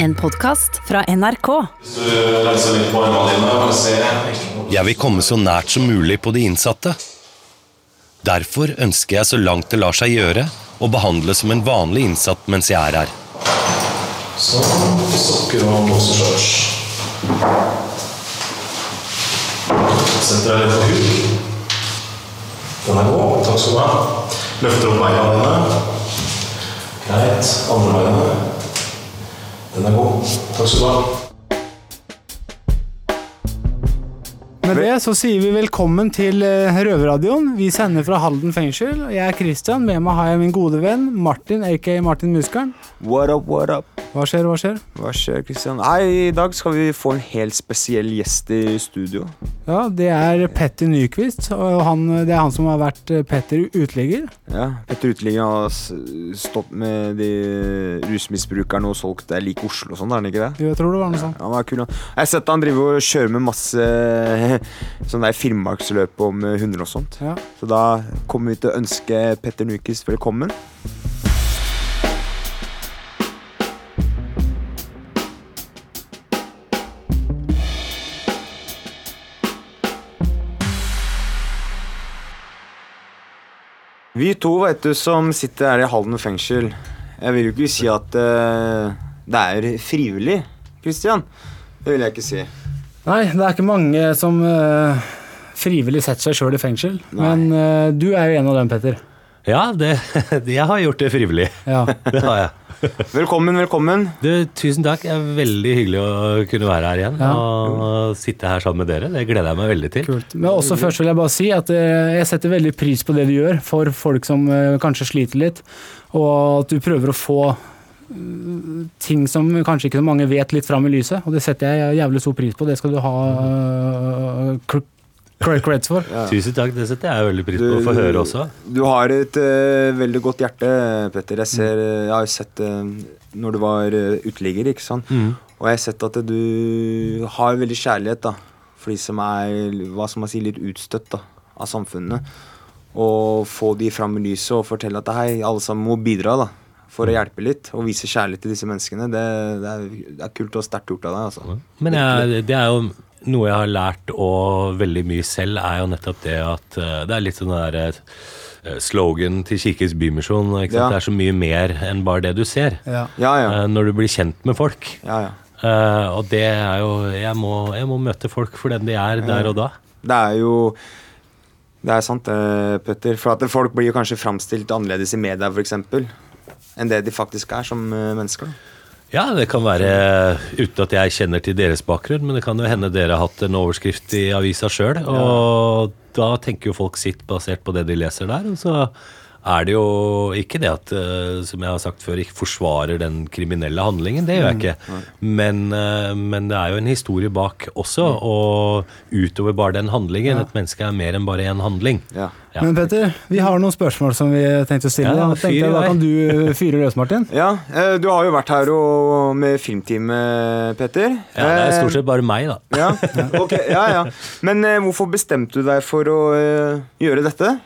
En podkast fra NRK. Jeg vil komme så nært som mulig på de innsatte. Derfor ønsker jeg så langt det lar seg gjøre å behandle som en vanlig innsatt mens jeg er her. Sånn. Sokker og blåseshorts. Setter deg litt på huk. Den er god. Takk skal du ha. Løfter opp beina dine. Greit. Andre beinet. Den er god. Takk skal du ha. Med det så sier vi velkommen til eh, Røverradioen. Vi sender fra Halden fengsel. Jeg er Christian. Med meg har jeg min gode venn Martin, aka Martin Muskelen. What up, what up? Hva skjer, hva skjer? Hva skjer, Kristian? Hei, I dag skal vi få en helt spesiell gjest i studio. Ja, det er Petter Nyquist. Og han, det er han som har vært eh, Petter uteligger. Ja, Petter Uteligger har stått med de rusmisbrukerne og solgt det like Oslo og sånn, er han ikke det? Jo, Jeg tror det var noe sånt. Han er kul. han. Jeg har sett han driver og kjører med masse sånn der finnmarksløp om hunder og sånt. Ja. Så da kommer vi til å ønske Petter Nyquist velkommen. Vi to vet du, som sitter her i Halden fengsel, jeg vil jo ikke si at uh, det er frivillig, Kristian. Det vil jeg ikke si. Nei, det er ikke mange som uh, frivillig setter seg sjøl i fengsel. Nei. Men uh, du er jo en av dem, Petter. Ja, det, jeg har gjort det frivillig. Ja. Det har jeg. Velkommen, velkommen. Du, tusen takk. Det er veldig hyggelig å kunne være her igjen Ja. og sitte her sammen med dere. Det gleder jeg meg veldig til. Kult. Men også først vil jeg bare si at eh, jeg setter veldig pris på det du gjør for folk som eh, kanskje sliter litt, og at du prøver å få eh, ting som kanskje ikke så mange vet, litt fram i lyset. Og det setter jeg jævlig stor pris på. Det skal du ha creds for. Ja. Tusen takk. Det setter jeg veldig pris på å få høre også. Du har et uh, veldig godt hjerte, Petter. Jeg, ser, eh, jeg har jo sett uh, når du var uh, uteligger, ikke sant. Mm. Og jeg har sett at du har veldig kjærlighet da, for de som er hva skal man si, litt utstøtt da, av samfunnet. Og få de fram i lyset og fortelle at hei, alle sammen må bidra da, for å hjelpe litt. Og vise kjærlighet til disse menneskene. Det, det, er, det er kult og sterkt gjort av deg. altså. Men jeg, det er jo noe jeg har lært og veldig mye selv, er jo nettopp det at eh, det er litt sånn der eh, slogan til Kirkens Bymisjon. Ikke sant? Ja. Det er så mye mer enn bare det du ser. Ja. Ja, ja. eh, Når du blir kjent med folk. ja, ja. Eh, og det er jo jeg må, jeg må møte folk for den de er der og da. Det er jo Det er sant, Petter. For at folk blir jo kanskje framstilt annerledes i media, f.eks. Enn det de faktisk er som eh, mennesker. da. Ja, det kan være uten at jeg kjenner til deres bakgrunn, men det kan jo hende dere har hatt en overskrift i avisa sjøl. Og da tenker jo folk sitt basert på det de leser der. Og så er det jo ikke det at, eh, som jeg har sagt før, ikke forsvarer den kriminelle handlingen. Det gjør jeg ikke. Men, eh, men det er jo en historie bak også, og utover bare den handlingen. Et menneske er mer enn bare én handling. Ja. Ja. Men Petter, vi har noen spørsmål som vi tenkte å stille. Ja, da. Tenkte jeg, da kan du fyre løs, Martin. Ja, eh, du har jo vært her og, med filmteamet, Petter. Ja, det er stort sett bare meg, da. Ja, okay, ja, ja. Men eh, hvorfor bestemte du deg for å eh, gjøre dette?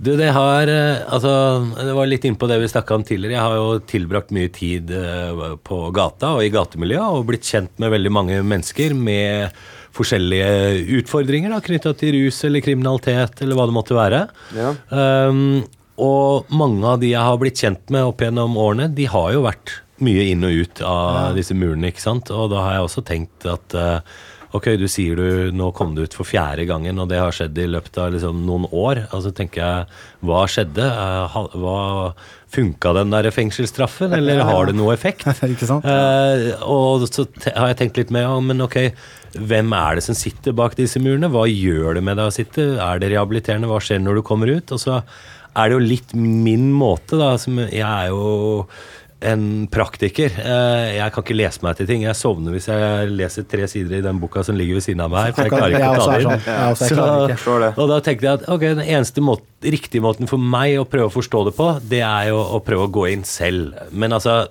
Du, det har eh, Altså, det var litt innpå det vi snakka om tidligere. Jeg har jo tilbrakt mye tid eh, på gata og i gatemiljøet og blitt kjent med veldig mange mennesker med forskjellige utfordringer knytta til rus eller kriminalitet eller hva det måtte være. Ja. Um, og mange av de jeg har blitt kjent med opp gjennom årene, de har jo vært mye inn og ut av disse murene, ikke sant. Og da har jeg også tenkt at eh, Ok, du sier du nå kom du ut for fjerde gangen, og det har skjedd i løpet av liksom noen år. Altså tenker jeg, hva skjedde? Eh, hva Funka den der fengselsstraffen, eller har det noe effekt? Ikke sant? Eh, og så har jeg tenkt litt mer ja, men ok, hvem er det som sitter bak disse murene? Hva gjør det med deg å sitte? Er det rehabiliterende? Hva skjer når du kommer ut? Og så er det jo litt min måte, da. Som jeg er jo en praktiker. Eh, Jeg kan ikke lese meg til ting. Jeg sovner hvis jeg leser tre sider i den boka som ligger ved siden av meg her. For jeg klarer ikke å ta det inn. sånn. Forstår det. Og da tenkte jeg at ok, den eneste måten, riktige måten for meg å prøve å forstå det på, det er jo å prøve å gå inn selv. Men altså,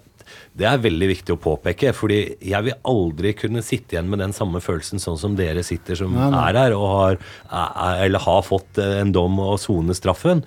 Det er veldig viktig å påpeke, fordi jeg vil aldri kunne sitte igjen med den samme følelsen sånn som dere sitter som Nei, nei. er her og har, er, eller har fått eh, en dom og sone straffen.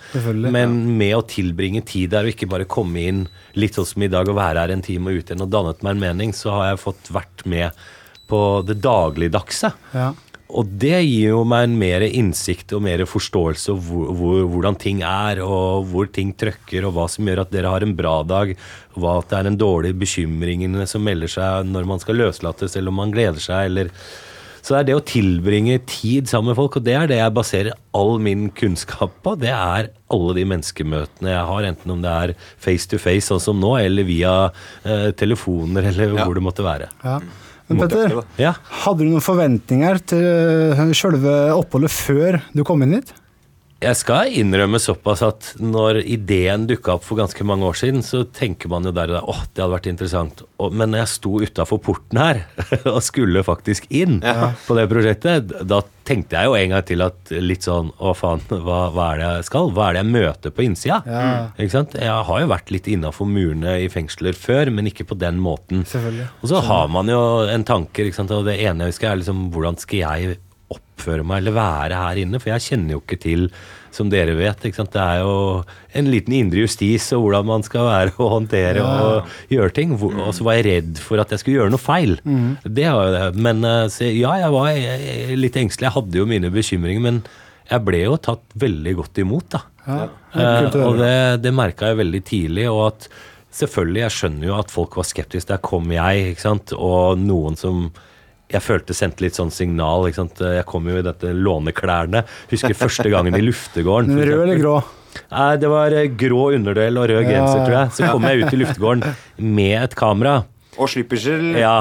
Men med å tilbringe tid der og ikke bare komme inn litt sånn som i dag og være her en time og ut igjen og dannet meg en mening, så har jeg fått vært med på det dagligdagse. Ja. Og det gir jo meg en mer innsikt og mer forståelse av hvor, hvor, hvordan ting er, og hvor ting trøkker, og hva som gjør at dere har en bra dag, hva at det er en dårlig bekymringene som melder seg når man skal løslates, eller om man gleder seg, eller Så det er det å tilbringe tid sammen med folk, og det er det jeg baserer all min kunnskap på. Det er alle de menneskemøtene jeg har, enten om det er face to face, sånn som nå, eller via eh, telefoner, eller Ja. hvor det måtte være. Ja. Men Petter. Ja. hadde du noen forventninger til sjølve oppholdet før du kom inn hit? Jeg skal innrømme såpass at når ideen dukka opp for ganske mange år siden, så tenker man jo der og der åh, det hadde vært interessant. Men når jeg sto utafor porten her og skulle faktisk inn på det prosjektet, da tenkte jeg jo en gang til at litt sånn å faen, hva, hva er det jeg skal? Hva er det jeg møter på innsida? Ja. Ikke sant? Jeg har jo vært litt innafor murene i fengsler før, men ikke på den måten. Og så har man jo en tanke, ikke sant? og det ene jeg husker er liksom hvordan skal jeg oppføre meg eller være her inne? For jeg kjenner jo ikke til, som dere vet, det er jo en liten indre justis og hvordan man skal være og håndtere og gjøre ting. Og så var jeg redd for at jeg skulle gjøre noe feil. Det var jo det. Men eh, så, ja, jeg var eh, litt engstelig. Jeg hadde jo mine bekymringer, men jeg ble jo tatt veldig godt imot, da. Ja. Eh, og det, det merka jeg veldig tidlig. Og at selvfølgelig, jeg skjønner jo at folk var skeptiske. Der kom jeg, ikke sant. Og noen som jeg følte sendte litt sånn signal. ikke sant? Jeg kom jo i dette låneklærne. Husker første gangen i luftegården. Rød eller grå? Nei, det var eh, grå underdel og rød genser, tror jeg. Så kom jeg ut i luftegården med et kamera. Og slippersel. Ja.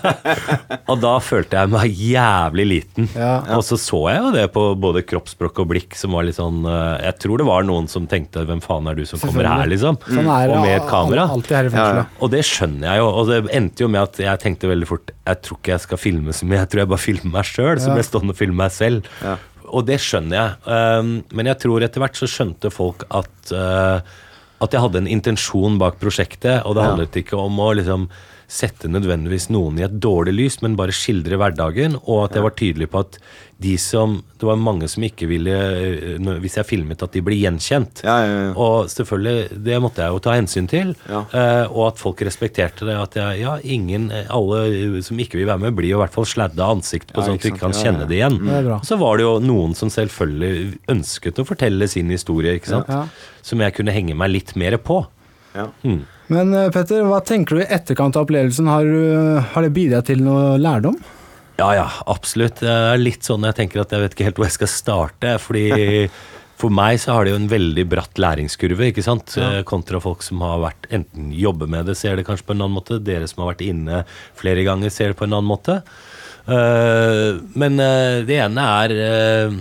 og da følte jeg meg jævlig liten. Ja. Og så så jeg jo det på både kroppsspråk og blikk som var litt sånn eh, Jeg tror det var noen som tenkte 'hvem faen er du som kommer her', liksom. Sånn er og med et kamera. alltid her i Ja, ja. Og det skjønner jeg jo. Og det endte jo med at jeg tenkte veldig fort Jeg tror ikke jeg skal filme så mye, jeg tror jeg bare filmer meg sjøl. Så ble jeg stående og filme meg selv. Ja. Og det skjønner jeg. Um, men jeg tror etter hvert så skjønte folk at uh, at jeg hadde en intensjon bak prosjektet, og det handlet ikke om å liksom sette nødvendigvis noen i et dårlig lys, men bare skildre hverdagen, og at jeg var tydelig på at de som Det var mange som ikke ville, uh, hvis jeg filmet, at de ble gjenkjent. Ja, ja, ja. Og selvfølgelig, det måtte jeg jo ta hensyn til. Ja. eh, og at folk respekterte det. At jeg, ja, ingen, eh, alle som ikke vil være med, blir jo i hvert fall sladda ansikt på, Ja, sånn at du ikke kan kjenne det igjen. Det er. Og så var det jo noen som selvfølgelig ønsket å fortelle sin historie, ikke sant. Ja. Som jeg kunne henge meg litt mer på. Ja. Men eh, Petter, hva tenker du i etterkant av opplevelsen? Har, du- har det bidratt til noe lærdom? Ja, ja, absolutt. Det er litt sånn jeg tenker at jeg vet ikke helt hvor jeg skal starte. Fordi for meg så har det jo en veldig bratt læringskurve, ikke sant. Ja. Kontra folk som har vært enten jobber med det, ser det kanskje på en annen måte. Dere som har vært inne flere ganger, ser det på en annen måte. Eh, men eh, det ene er eh,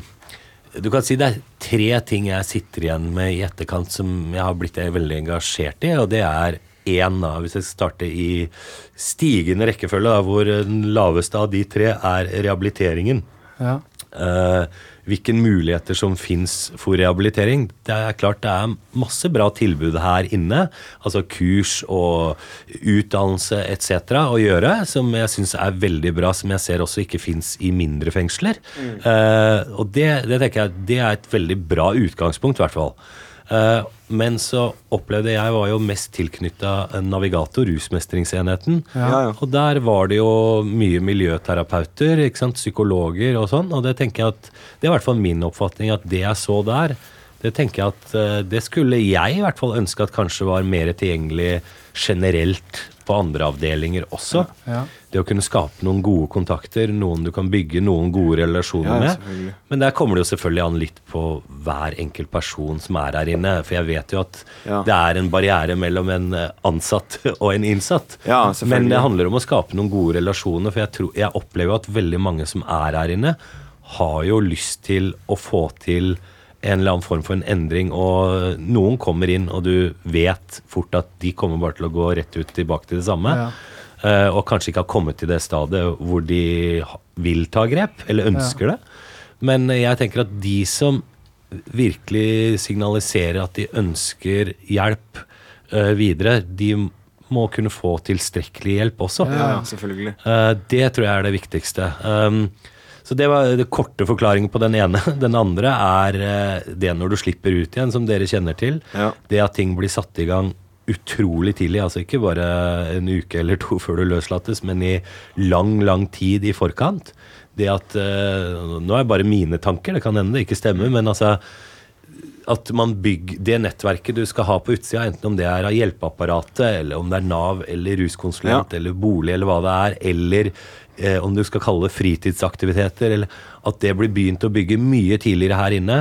Du kan si det er tre ting jeg sitter igjen med i etterkant som jeg har blitt veldig engasjert i, og det er én, da, hvis jeg starter i stigende rekkefølge, hvor den laveste av de tre er rehabiliteringen. Ja. Eh, hvilke muligheter som fins for rehabilitering. Det er klart det er masse bra tilbud her inne. Altså kurs og utdannelse etc. å gjøre, som jeg syns er veldig bra, som jeg ser også ikke fins i mindre fengsler. Eh, og det, det tenker jeg det er et veldig bra utgangspunkt, i hvert fall. Eh, men så opplevde jeg var jo mest tilknytta Navigator, rusmestringsenheten. Ja, ja. Og der var det jo mye miljøterapeuter, psykologer og sånn. Og det tenker jeg at, det er i hvert fall min oppfatning at det jeg så der, det tenker jeg at eh, det skulle jeg i hvert fall ønske at kanskje var mer tilgjengelig generelt på andre avdelinger også. Ja. Det å kunne skape noen gode kontakter, noen du kan bygge noen gode relasjoner Ja, med. Men der kommer det jo selvfølgelig an litt på hver enkelt person som er her inne. For jeg vet jo at Ja. det er en barriere mellom en eh, ansatt og en innsatt. Ja. Men det handler om å skape noen gode relasjoner. For jeg, tror, jeg opplever jo at veldig mange som er her inne, har jo lyst til å få til en eller annen form for en endring. Og noen kommer inn, og du vet fort at de kommer bare til å gå rett ut tilbake til det samme. Ja. Eh, og kanskje ikke har kommet til det stadiet hvor de vil ta grep, eller ønsker det. Men jeg tenker at de som virkelig signaliserer at de ønsker hjelp eh, videre, de må kunne få tilstrekkelig hjelp også. Ja, ja, selvfølgelig. Eh, det tror jeg er det viktigste. Um, så det var det korte forklaringen på den ene. Den andre er eh, det når du slipper ut igjen, som dere kjenner til. Ja. Det at ting blir satt i gang utrolig tidlig. Altså ikke bare en uke eller to før du løslates, men i lang, lang tid i forkant. Det at eh, Nå er det bare mine tanker, det kan hende det ikke stemmer, men altså at man bygger det nettverket du skal ha på utsida, enten om det er av hjelpeapparatet, eller om det er Nav eller ruskonsulent Ja. eller bolig eller hva det er, eller eh, om du skal kalle det fritidsaktiviteter, eller at det blir begynt å bygge mye tidligere her inne,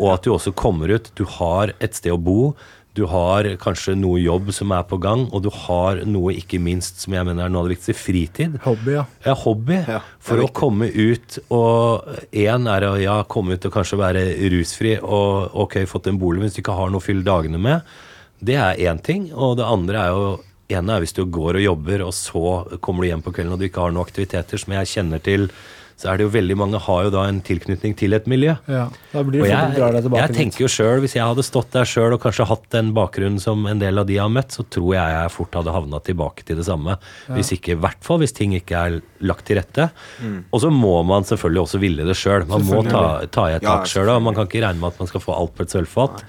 og at du også kommer ut, du har et sted å bo, du har kanskje noe jobb som er på gang, og du har noe ikke minst som jeg mener er noe av det viktigste, fritid. Hobby, ja. Ja, hobby. Ja, for å komme ut og Én er å ja, komme ut og kanskje være rusfri og ok, fått en bolig hvis du ikke har noe å fylle dagene med. Det er én ting. Og det andre er jo ene er hvis du går og jobber, og så kommer du hjem på kvelden og du ikke har noen aktiviteter som jeg kjenner til. Så er det jo veldig mange har jo da en tilknytning til et miljø. ja. Da blir Og jeg, jeg tenker jo selv, Hvis jeg hadde stått der sjøl og kanskje hatt den bakgrunnen som en del av de har møtt, så tror jeg jeg fort hadde havna tilbake til det samme. Hvis ikke, i hvert fall hvis ting ikke er lagt til rette. Og så må man selvfølgelig også ville det sjøl. Man må ta, ta i et Ja, tak sjøl. Og man kan ikke regne med at man skal få alt på et sølvfat.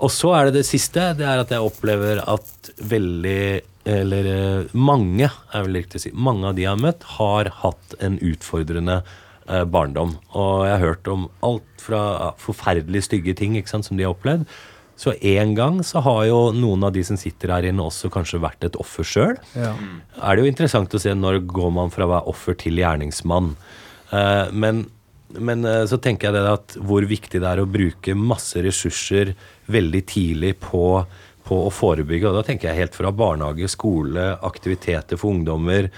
Og så er det det siste. Det er at jeg opplever at veldig Eller eh, mange, er vel riktig å si, mange av de jeg har møtt, har hatt en utfordrende eh, barndom. Og jeg har hørt om alt fra ja, forferdelig stygge ting ikke sant, som de har opplevd. Så en gang så har jo noen av de som sitter her inne, også kanskje vært et offer sjøl. Ja. Er det jo interessant å se når går man fra å være offer til gjerningsmann. Eh, men men eh, så tenker jeg det at hvor viktig det er å bruke masse ressurser veldig tidlig på, på å forebygge. Og da tenker jeg helt fra barnehage, skole, aktiviteter for ungdommer.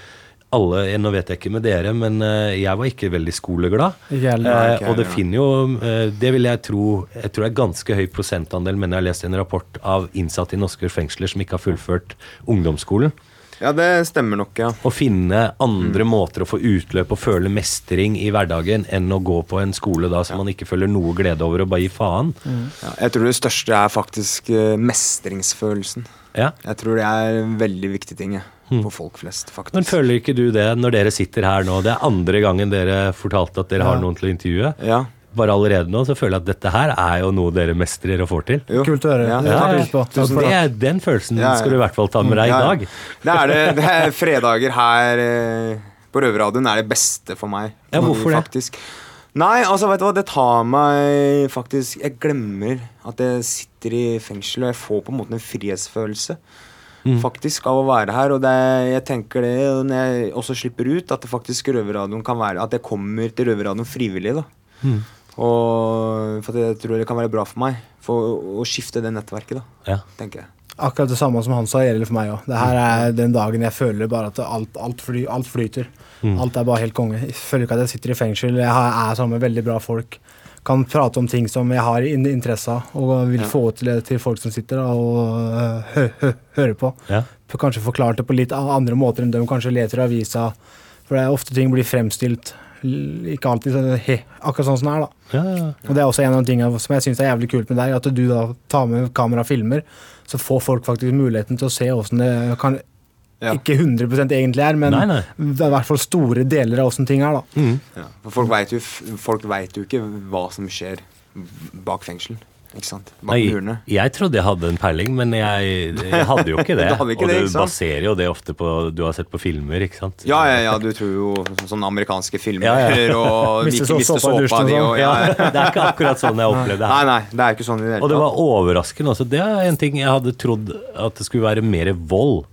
Alle, Nå vet jeg ikke med dere, men eh, jeg var ikke veldig skoleglad. Ikke okay, Eh, og det finner jo eh, Det vil jeg tro Jeg tror det er ganske høy prosentandel, men jeg har lest en rapport av innsatte i norske fengsler som ikke har fullført ungdomsskolen. Ja, det stemmer nok, ja. Å finne andre Mm. måter å få utløp og føle mestring i hverdagen enn å gå på en skole da som man ikke føler noe glede over og bare gi faen. ja. Jeg tror det største er faktisk eh, mestringsfølelsen. Ja. Jeg tror det er en veldig viktig ting jeg, for folk flest, faktisk. Men føler ikke du det når dere sitter her nå? Det er andre gangen dere fortalte at dere har noen til å intervjue. Ja. Bare allerede nå så føler jeg at dette her er jo noe dere mestrer og får til. Jo. Kult å høre. Ja. ja. Takk Det er, den følelsen Ja, ja. skal du i hvert fall ta med deg i Ja, ja. dag. Det er det. det er fredager her eh, på Røverradioen er det beste for meg. Ja, hvorfor det? Nei, altså, vet du hva, det tar meg faktisk Jeg glemmer at jeg sitter i fengsel, og jeg får på en måte en frihetsfølelse. Mm. Faktisk av å være her. Og det, jeg tenker det og når jeg også slipper ut, at det faktisk Røverradioen kan være At jeg kommer til Røverradioen frivillig. da Mm. Og for at jeg tror det kan være bra for meg For å, å skifte det nettverket, da, Ja. tenker jeg. Akkurat det samme som han sa, gjelder for meg òg. Det her er den dagen jeg føler bare at alt, alt, fly, alt flyter. Alt er bare helt konge. Jeg føler ikke at jeg sitter i fengsel. Jeg er sammen med veldig bra folk. Kan prate om ting som jeg har interesse av, og vil Ja. få til det til folk som sitter og øh, hø, hø, hører på. Ja. Kanskje forklart det på litt andre måter enn de kanskje leter i avisa. For det er ofte ting blir fremstilt ikke alltid sånn, he, akkurat sånn som det er. da. Ja, ja. Og Det er også en av de tingene som jeg syns er jævlig kult med deg, at du da tar med kamera og filmer, så får folk faktisk muligheten til å se åssen det kan Ja. Ikke 100 egentlig er, men Nei, nei. det er i hvert fall store deler av åssen ting er. da. Mm. Ja, for folk vet, jo, f- folk vet jo ikke hva som skjer bak fengsel. Ikke sant? Bak Nei, murene. jeg trodde jeg hadde en peiling, men jeg, jeg hadde jo ikke det. Du hadde ikke og det, du ikke baserer jo det ofte på du har sett på filmer, ikke sant? Ja, ja, ja, du tror jo sånne amerikanske filmer Ja, ja. og Miste ikke miste såpa dusjen såpa og sånn. og ja, ja. Det er ikke akkurat sånn jeg opplevde det Nei, her. nei, det er ikke sånn i det Og det var overraskende også. Det er en ting jeg hadde trodd at det skulle være mer vold.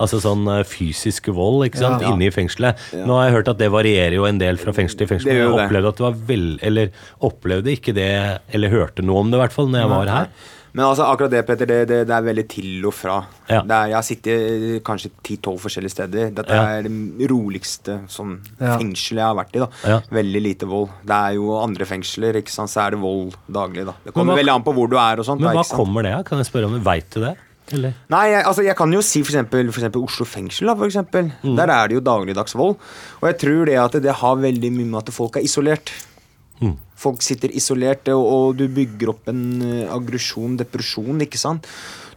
Altså sånn eh, fysisk vold ikke sant, Ja. inne i fengselet. Nå har jeg hørt at det varierer jo en del fra fengsel til fengsel. Men Jeg opplevde at det var vel, eller opplevde ikke det, eller hørte noe om det i hvert fall, når jeg var her. Men altså, akkurat det, Peter, det, det, det er veldig til og fra. Ja. Det er, jeg har sittet kanskje 10-12 forskjellige steder. Dette Ja. er det roligste sånn, Ja. fengsel jeg har vært i. da Ja. Veldig lite vold. Det er jo andre fengsler, ikke sant, så er det vold daglig. da Det kommer hva- veldig an på hvor du er og sånt. Men da, hva sant? kommer det av? Kan jeg spørre om du Veit du det? Eller? Nei, jeg, altså, jeg kan jo si for eksempel, Oslo fengsel. Da, for eksempel. Mm. Der er det jo dagligdags vold. Og jeg tror det at det har veldig mye med at folk er isolert. Mm. Folk sitter isolert, og, og du bygger opp en eh, aggresjon, depresjon, ikke sant.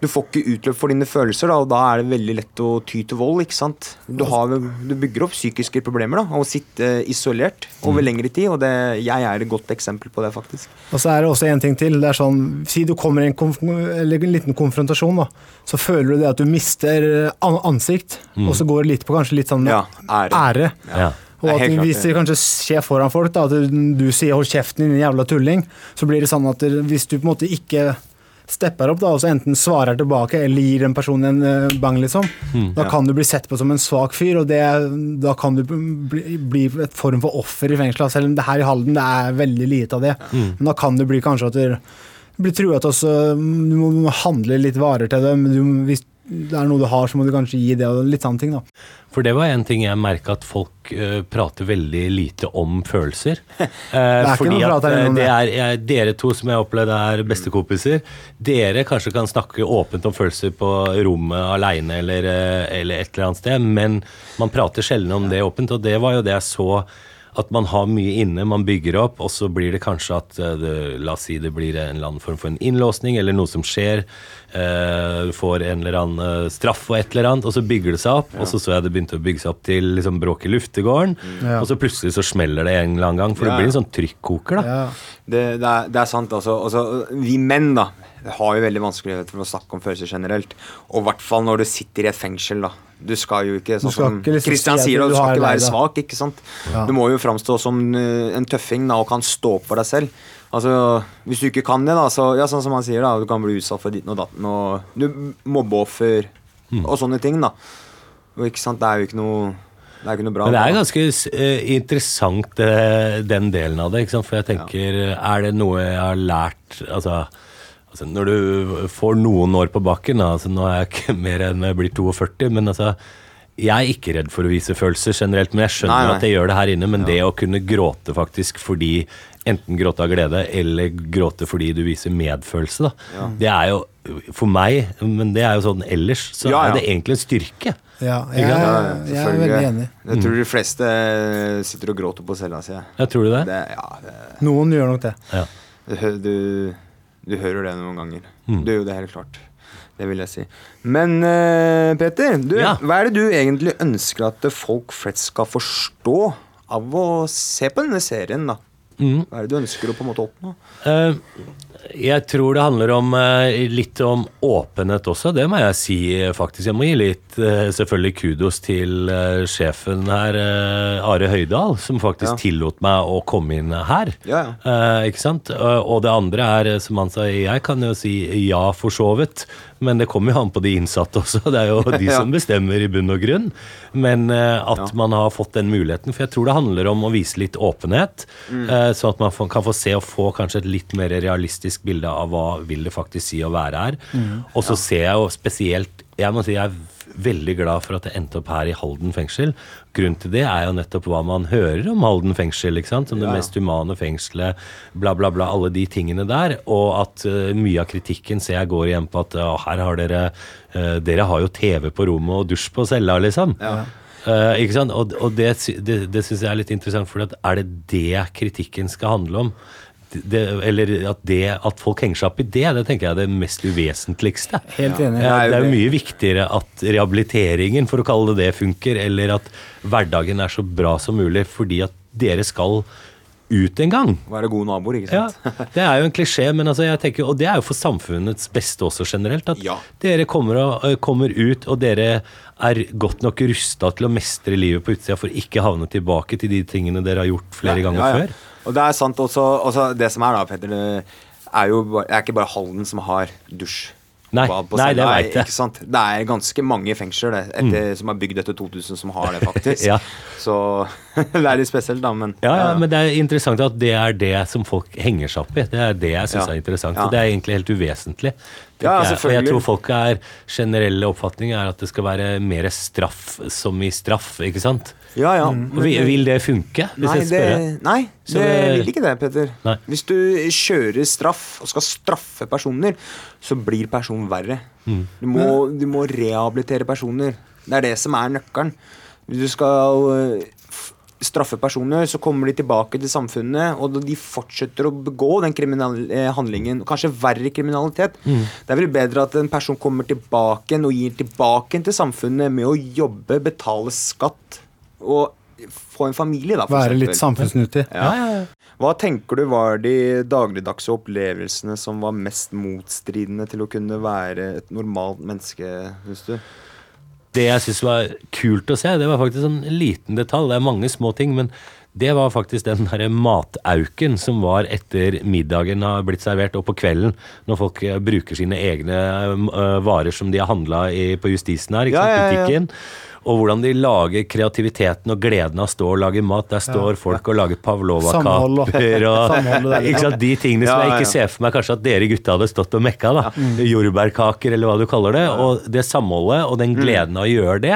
Du får ikke utløp for dine følelser, da, og da er det veldig lett å ty til vold. ikke sant? Du, har, du bygger opp psykiske problemer da, av å sitte isolert over lengre tid, og det, jeg er et godt eksempel på det, faktisk. Og så er det også en ting til. det er sånn, Si du kommer i en, konf eller en liten konfrontasjon, da, så føler du det at du mister an ansikt, og så går det litt på kanskje litt sånn Ja, ære. ære. Ja. Og at hvis det. det kanskje skjer foran folk, da, at du sier 'hold kjeften, din jævla tulling', så blir det sånn at hvis du på en måte ikke stepper opp, da, og så enten svarer tilbake eller gir en person en eh, bang, liksom, da Ja. kan du bli sett på som en svak fyr, og det, da kan du bli, bli et form for offer i fengselet. Selv om det her i Halden det er veldig lite av det. Men da kan det bli kanskje at du blir truet til Du må, du må handle litt varer til dem. du, hvis det er noe du har, så må du kanskje gi det, og litt sånne ting, da. For det var en ting jeg merka at folk uh, prater veldig lite om følelser. Uh, ikke noe prat her innom det det. er jeg, Dere to som jeg opplevde er bestekompiser, dere kanskje kan snakke åpent om følelser på rommet aleine eller, eh, eller et eller annet sted, men man prater sjelden om det åpent, og det var jo det jeg så. At man har mye inne, man bygger opp, og så blir det kanskje at eh, det, La oss si det blir en eller annen form for en innlåsning, eller noe som skjer. eh, Du får en eller annen eh, straff og et eller annet, og så bygger det seg opp. Og så så jeg det begynte å bygge seg opp til liksom bråk i luftegården, Ja. og så plutselig så smeller det en eller annen gang, for Ja. det blir en sånn trykkoker, da. Ja. Det, det, er, det er sant, altså. altså. Vi menn, da, har jo veldig vanskeligheter for å snakke om følelser generelt. Og i hvert fall når du sitter i et fengsel, da. Du skal jo ikke, sånn som ikke liksom sier, du du skal ikke være deg. svak, ikke sant. Ja. Du må jo framstå som eh, en tøffing da, og kan stå opp for deg selv. Altså, Hvis du ikke kan det, da, så ja, sånn som han sier, da, du kan bli utsatt for ditten og datten, og du mobbeoffer og sånne ting, da. Og ikke sant, det er jo ikke noe det er ikke noe bra. Men det er ganske uh, interessant, uh, den delen av det. Ikke sant? For jeg tenker, er det noe jeg har lært altså, altså Når du får noen år på bakken altså Nå er jeg ikke mer enn jeg blir 42, men altså jeg er ikke redd for å vise følelser generelt, men jeg skjønner Nei, nei. at jeg gjør det her inne. Men det å kunne gråte faktisk fordi enten gråte av glede eller gråte fordi du viser medfølelse, da. Det er jo for meg, men det er jo sånn ellers, så Ja, ja. er det egentlig en styrke. Ja, jeg, jeg, jeg er veldig enig. Jeg tror de fleste sitter og gråter på cella si. Tror du det? Det, ja, det, Noen gjør nok det. Ja. du, du, hører det noen ganger. Mm. Du gjør jo det helt klart. Det vil jeg si. Men uh, Peter, du, Ja. hva er det du egentlig ønsker at folk flest skal forstå av å se på denne serien? da? Mm. Hva er det du ønsker å på en måte oppnå? Eh, jeg tror det handler om eh, litt om åpenhet også, det må jeg si eh, faktisk. Jeg må gi litt eh, selvfølgelig kudos til sjefen her, Are Høydahl, som faktisk Ja. tillot meg å komme inn her. Ja, ja. ikke sant? Og det andre er, som han sa, jeg kan jo si ja for så vidt, men det kommer jo an på de innsatte også. Det er jo de som bestemmer i bunn og grunn. Men at man har fått den muligheten, for jeg tror det handler om å vise litt åpenhet, mm. sånn at man kan få se og få kanskje et litt mer realistisk bilde av hva vil det faktisk si å være her. Og så ser jeg jo spesielt Jeg må si jeg er veldig glad for at det endte opp her i Halden fengsel. Grunnen til det er jo nettopp hva man hører om Halden fengsel, ikke sant? som det Ja. mest humane fengselet, bla, bla, bla, alle de tingene der. Og at uh, mye av kritikken ser jeg går igjen på at uh, her har dere uh, Dere har jo TV på rommet og dusj på cella, liksom. Eh, ikke sant? Og, og det, det, det syns jeg er litt interessant, for er det det kritikken skal handle om? Det, eller at, det, at folk henger seg opp i det, det tenker jeg er det mest uvesentligste. Helt enig. Ja, det er jo mye viktigere at rehabiliteringen, for å kalle det det, funker, eller at hverdagen er så bra som mulig fordi at dere skal ut en gang. Være gode naboer, ikke Ja, det er jo en klisjé, men altså jeg tenker, og det er jo for samfunnets beste også generelt. At Ja. dere kommer, og, kommer ut, og dere er godt nok rusta til å mestre livet på utsida for ikke havne tilbake til de tingene dere har gjort flere ganger Ja, ja. før. Og det er sant også, også Det som er da, Petter, det er jo det er ikke bare Halden som har dusj. Nei, nei, det er- jeg. Mm. Det er ganske mange fengsler det, etter, som er bygd etter 2000 som har det, faktisk. Ja. Så det er litt spesielt, da, men Ja, ja, men det er interessant at det er det som folk henger seg opp i. Det er det jeg syns er interessant. Og det er egentlig helt uvesentlig. Ja, jeg. Jeg tror folk er generelle oppfatning er at det skal være mer straff som i straff, ikke sant? Ja, ja. Og vil, vil det funke? Hvis Nei, jeg det, spør nei, det det- vil ikke det, Petter. Nei. Hvis du kjører straff og skal straffe personer, så blir personen verre. Mm. Du, må, du må rehabilitere personer. Det er det som er nøkkelen. Hvis du skal straffe personer, så kommer de tilbake til samfunnet, og de fortsetter å begå den kriminelle eh, handlingen, kanskje verre kriminalitet. Det er vel bedre at en person kommer tilbake og gir tilbake til samfunnet med å jobbe, betale skatt og få en familie, da. for Være litt samfunnsnyttig. Ja. Hva tenker du var de dagligdagse opplevelsene som var mest motstridende til å kunne være et normalt menneske, syns du? Det jeg syns var kult å se, det var faktisk en liten detalj. Det er mange små ting, men det var faktisk den der matauken som var etter middagen har blitt servert, og på kvelden, når folk eh, bruker sine egne eh, varer som de har handla på justisen her, ikke Ja, sant, ja, ja. butikken. Og hvordan de lager kreativiteten og gleden av å stå og lage mat. Der står folk og lager pavlova-kaper og og ikke sant, De tingene som jeg ikke ja. ser for meg kanskje at dere gutta hadde stått og mekka. da Jordbærkaker, eller hva du kaller det. Og det samholdet og den gleden av å gjøre det.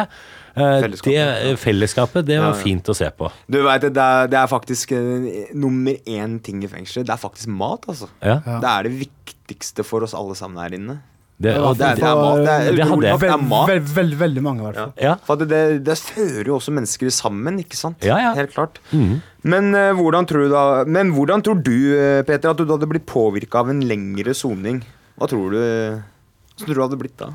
eh, Fellesskapet, det eh, fellesskapet, det var Ja, ja. fint å se på. Du vet, det, er, det er faktisk eh, nummer én ting i fengselet. Det er faktisk mat, altså. Ja. Det er det viktigste for oss alle sammen her inne. Det, og Det er, det, det er mat. Det er, utrolig det er Veldig, mat. veldig, veldig, veldig mange, i hvert fall. Ja. For det, det fører jo også mennesker sammen, ikke sant? Ja, ja. Helt klart. Men, uh, hvordan tror du da, men hvordan tror du, eh, Peter, at du hadde blitt påvirka av en lengre soning? Hva tror du tror du hadde blitt da?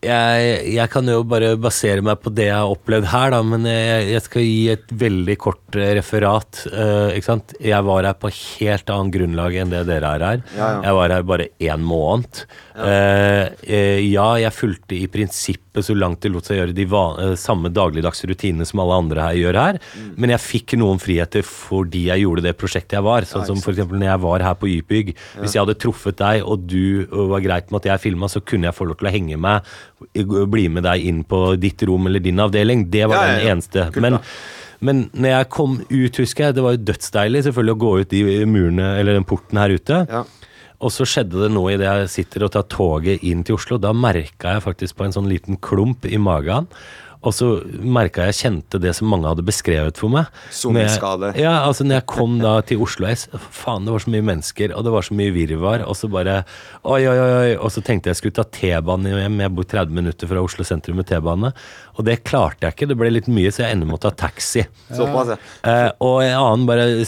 Jeg, jeg kan jo bare basere meg på det jeg har opplevd her, da, men jeg, jeg skal gi et veldig kort eh, referat. Uh, ikke sant? Jeg var her på helt annet grunnlag enn det dere er her. Ja, ja. Jeg var her bare én måned. Eh, uh, ja, jeg fulgte i prinsippet så langt det lot seg gjøre de samme dagligdagse rutinene som alle andre her gjør her, Mm. men jeg fikk noen friheter fordi jeg gjorde det prosjektet jeg var. Sånn som eksempel når jeg var her på Ypyg. Hvis jeg hadde truffet deg, og du var greit med at jeg filma, så kunne jeg få lov til å henge med, bli med deg inn på ditt rom eller din avdeling. Det var Ja, ja, den eneste. Kult, men men når jeg kom ut, husker jeg, det var jo dødsdeilig selvfølgelig å gå ut de murene, eller den porten her ute. Ja. Og så skjedde det noe idet jeg sitter og tar toget inn til Oslo. Da merka jeg faktisk på en sånn liten klump i magen. Og så merka jeg kjente det som mange hadde beskrevet for meg. Soningsskade. Når jeg- Ja, altså når jeg kom da til Oslo s- Faen, det var så mye mennesker, og det var så mye virvar. Og så bare oi, oi. oi, Og så tenkte jeg skulle ta T-banen hjem. Jeg bor 30 minutter fra Oslo sentrum med T-bane. Og det klarte jeg ikke. Det ble litt mye, så jeg ender med å ta taxi. Såpass, ja. Eh, og en annen bare eh,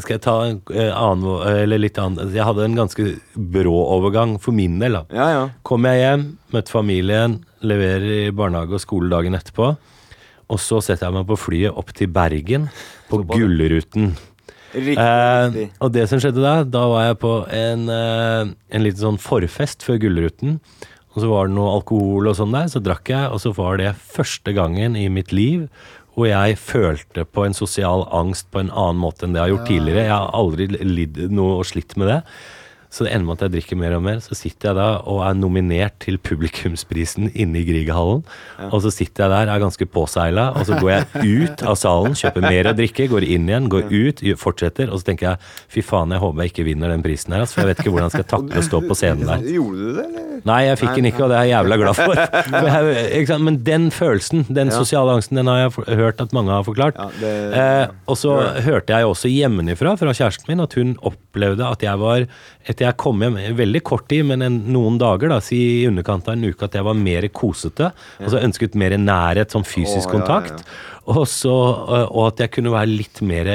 Skal jeg ta en eh, annen Eller litt annen Jeg hadde en ganske brå overgang for min del. da Ja, ja. Kom jeg hjem, møtte familien, leverer i barnehage og skole dagen etterpå. Og så setter jeg meg på flyet opp til Bergen, på. Gullruten. Riktig. Eh, og det som skjedde da, da var jeg på en, eh, en liten sånn forfest før Gullruten. Og så var det noe alkohol og sånn der, så drakk jeg, og så var det første gangen i mitt liv hvor jeg følte på en sosial angst på en annen måte enn det jeg har gjort tidligere. Jeg har aldri lidd noe og slitt med det. Så det ender med at jeg drikker mer og mer. Så sitter jeg da og er nominert til publikumsprisen inne i Grieghallen. Og så sitter jeg der, er ganske påseila, og så går jeg ut av salen, kjøper mer å drikke, går inn igjen, går ut, fortsetter, og så tenker jeg fy faen, jeg håper jeg ikke vinner den prisen her, altså, for jeg vet ikke hvordan jeg skal takle å stå på scenen der. Gjorde du det, eller? Nei, jeg fikk den ikke, og det er jeg jævla glad for. Jeg? Men den følelsen, den Ja. sosiale angsten, den har jeg hørt at mange har forklart. Ja, det- eh, og så hørte jeg også hjemmefra, fra kjæresten min, at hun opplevde at jeg var Etter jeg kom hjem, veldig kort tid, men en, noen dager, da, si i underkant av en uke, at jeg var mer kosete. Altså ønsket mer nærhet, sånn fysisk Å, kontakt. ja, ja. Og, så, øh, og at jeg kunne være litt mer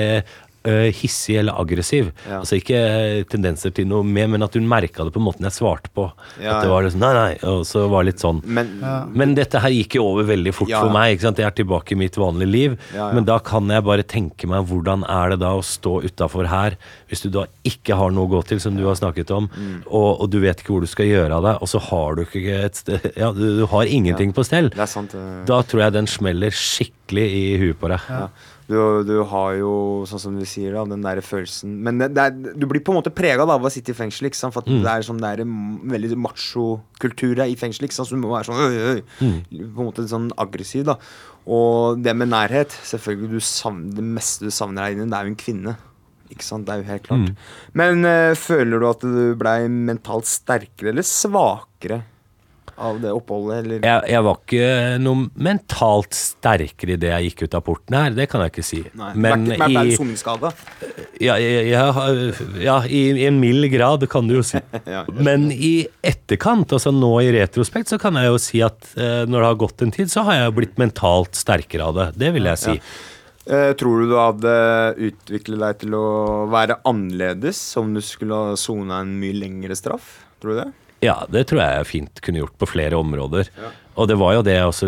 øh, hissig eller aggressiv. Ja. Altså ikke øh, tendenser til noe mer, men at hun merka det på måten jeg svarte på. Ja, at det var liksom, nei, nei, og så var det litt sånn. Men Men dette her gikk jo over veldig fort Ja. for meg. ikke sant? Jeg er tilbake i mitt vanlige liv. Ja, ja. Men da kan jeg bare tenke meg hvordan er det da å stå utafor her, hvis du da ikke har noe å gå til, som du har snakket om, Mm. og, og du vet ikke hvor du skal gjøre av deg, og så har du ikke et sted Ja, du, du har ingenting på stell. det er sant. uh... Da tror jeg den smeller skikkelig i huet på deg. Ja. Du, du har jo, sånn som du sier, da, den der følelsen Men det, det er, du blir på en måte prega av å sitte i fengsel. Ikke sant? For Mm. det er sånn det er en veldig macho-kultur i fengsel. Ikke sant? Så du må være sånn øy, øy, Mm. På en måte sånn aggressiv. da Og det med nærhet Selvfølgelig du savner, Det meste du savner her inne, det er jo en kvinne. Ikke sant? Det er jo helt klart. Mm. Men eh, føler du at du blei mentalt sterkere eller svakere av det oppholdet, eller? Jeg, jeg var ikke noe mentalt sterkere idet jeg gikk ut av porten her, det kan jeg ikke si. Nei. Men ble, ble, ble i, du soningsskada? ja, jeg, ja, i, i en mild grad, kan du jo si. Ja. Men i etterkant, altså nå i retrospekt, så kan jeg jo si at eh, når det har gått en tid, så har jeg blitt mentalt sterkere av det. Det vil jeg si. Eh, tror du du hadde utviklet deg til å være annerledes om du skulle ha sona en mye lengre straff? Tror du det? Ja, det tror jeg jeg fint kunne gjort på flere områder. Og det var jo det også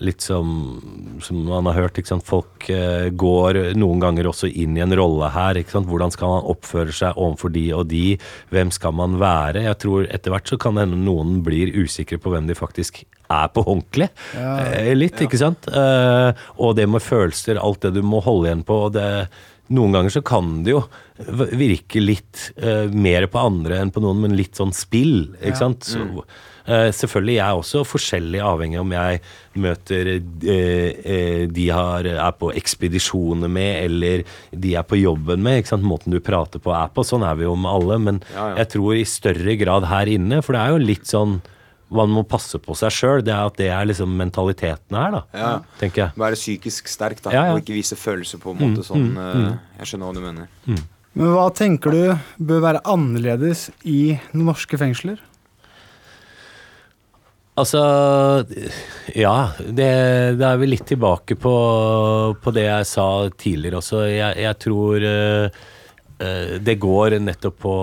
litt som, som man har hørt. Folk eh, går noen ganger også inn i en rolle her. Ikke sant? Hvordan skal man oppføre seg overfor de og de? Hvem skal man være? Jeg tror etter hvert så kan det hende noen blir usikre på hvem de faktisk er på ordentlig. Eh, litt, ikke sant? Eh, og det med følelser, alt det du må holde igjen på. og det noen ganger så kan det jo virke litt uh, mer på andre enn på noen, men litt sånn spill, ikke sant. Så, uh, selvfølgelig, jeg er også forskjellig avhengig om jeg møter uh, de har, er på ekspedisjoner med, eller de er på jobben med. ikke sant, Måten du prater på er på. Sånn er vi jo med alle. Men Ja, ja. jeg tror i større grad her inne, for det er jo litt sånn man må passe på seg sjøl. Det er at det er liksom mentaliteten her, da. Ja. Tenker jeg. Være psykisk sterk, da, Ja, ja. og ikke vise følelser på en måte sånn. eh, Jeg skjønner hva du mener. Men hva tenker du bør være annerledes i norske fengsler? Altså Ja, det, det er vel litt tilbake på, på det jeg sa tidligere også. Jeg, jeg tror eh, eh, det går nettopp på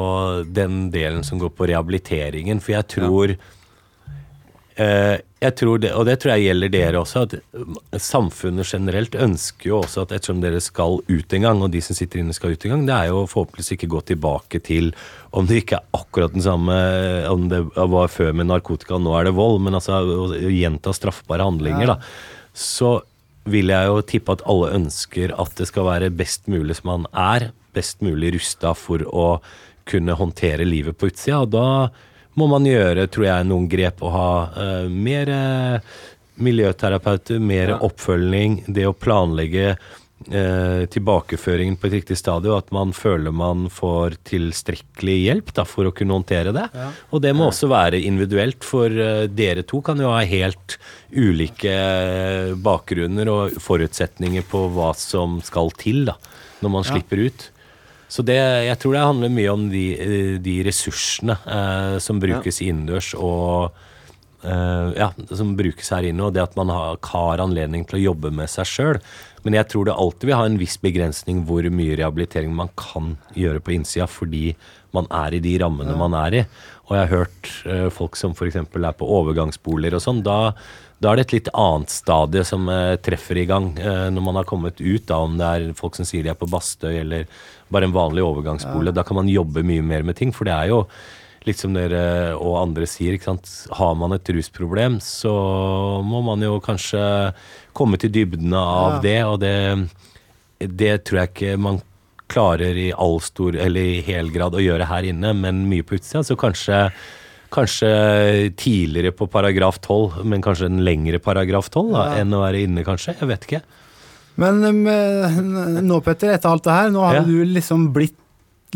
den delen som går på rehabiliteringen. For jeg tror eh, jeg tror det, og det tror jeg gjelder dere også, at eh, samfunnet generelt ønsker jo også at ettersom dere skal ut en gang, og de som sitter inne skal ut en gang, det er jo forhåpentligvis ikke gå tilbake til om det ikke er akkurat den samme om det var før med narkotika, nå er det vold, men altså å gjenta straffbare handlinger, da. Så vil jeg jo tippe at alle ønsker at det skal være best mulig som man er, best mulig rusta for å kunne håndtere livet på utsida, og da må man gjøre, tror jeg, noen grep og ha uh, mer uh, miljøterapeuter, mer oppfølging, det å planlegge uh, tilbakeføringen på et riktig stadium, at man føler man får tilstrekkelig hjelp da, for å kunne håndtere det. Og det må også være individuelt, for eh, dere to kan jo ha helt ulike eh, bakgrunner og forutsetninger på hva som skal til da, når man slipper ut. Så det, jeg tror det handler mye om de, eh, de ressursene eh, som brukes innendørs og eh, ja, som brukes her inne, og det at man har, har anledning til å jobbe med seg sjøl. Men jeg tror det alltid vil ha en viss begrensning hvor mye rehabilitering man kan gjøre på innsida, fordi man er i de rammene man er i. Og jeg har hørt eh, folk som f.eks. er på overgangsboliger og sånn. Da, da er det et litt annet stadie som eh, treffer i gang eh, når man har kommet ut, da, om det er folk som sier de er på Bastøy eller bare en vanlig overgangsbolig. Da kan man jobbe mye mer med ting, for det er jo litt som dere og andre sier, ikke sant? har man et rusproblem, så må man jo kanskje komme til dybdene av Ja. det, og det, det tror jeg ikke man klarer i all stor, eller i hel grad å gjøre her inne, men mye på utsida, så kanskje Kanskje tidligere på paragraf 12, men kanskje en lengre paragraf 12 da, Ja. enn å være inne, kanskje. Jeg vet ikke. Men um, eh, nå, Petter, etter alt det her, nå har Ja. du liksom blitt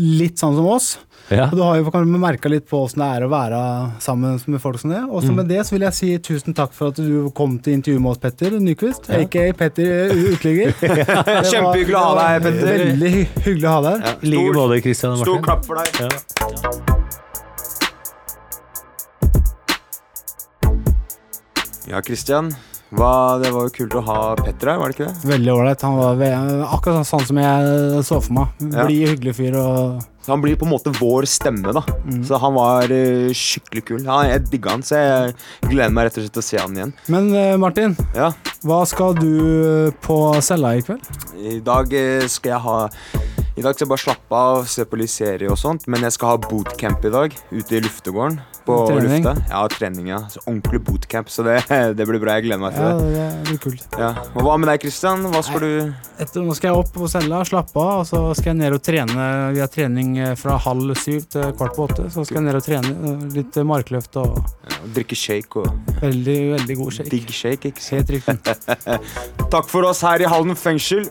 litt sånn som oss. Ja. Og du har jo kanskje merka litt på åssen det er å være sammen med folk som det. Og så Mm. med det så vil jeg si tusen takk for at du kom til intervjuet med oss, Petter Nyquist. Aka Petter Utligger Uteligger. Kjempehyggelig å ha deg, her, Petter. Veldig hyggelig å ha deg her. Ja, stor, stor klapp for deg. Ja. Ja, Christian. Hva, det var jo kult å ha Petter her, var det ikke det? Veldig ålreit. Han var akkurat sånn som jeg så for meg. Ja. Blid, hyggelig fyr og han blir på en måte vår stemme, da. Så han var uh, skikkelig kul. Ja, jeg digga han, så jeg gleder meg rett og slett til å se han igjen. Men uh, Martin, Ja, hva skal du på cella i kveld? I dag uh, skal jeg ha I dag skal jeg bare slappe av, se på litt serie og sånt, men jeg skal ha bootcamp i dag, ute i luftegården. På Trening? lufta. Ja, trening, ja. Så ordentlig bootcamp, så det, det blir bra. Jeg gleder meg til Ja, det. det blir kult. Ja. Og hva med deg, Christian? Hva skal du Etter, nå skal jeg opp på cella, slappe av, og så skal jeg ned og trene. Vi har trening eh, fra halv syv til kvart på åtte. Så skal jeg ned og trene eh, litt markløft og ja, drikke shake og veldig, veldig god shake. digg shake? ikke sant? Helt riktig. Takk for oss her i Halden fengsel.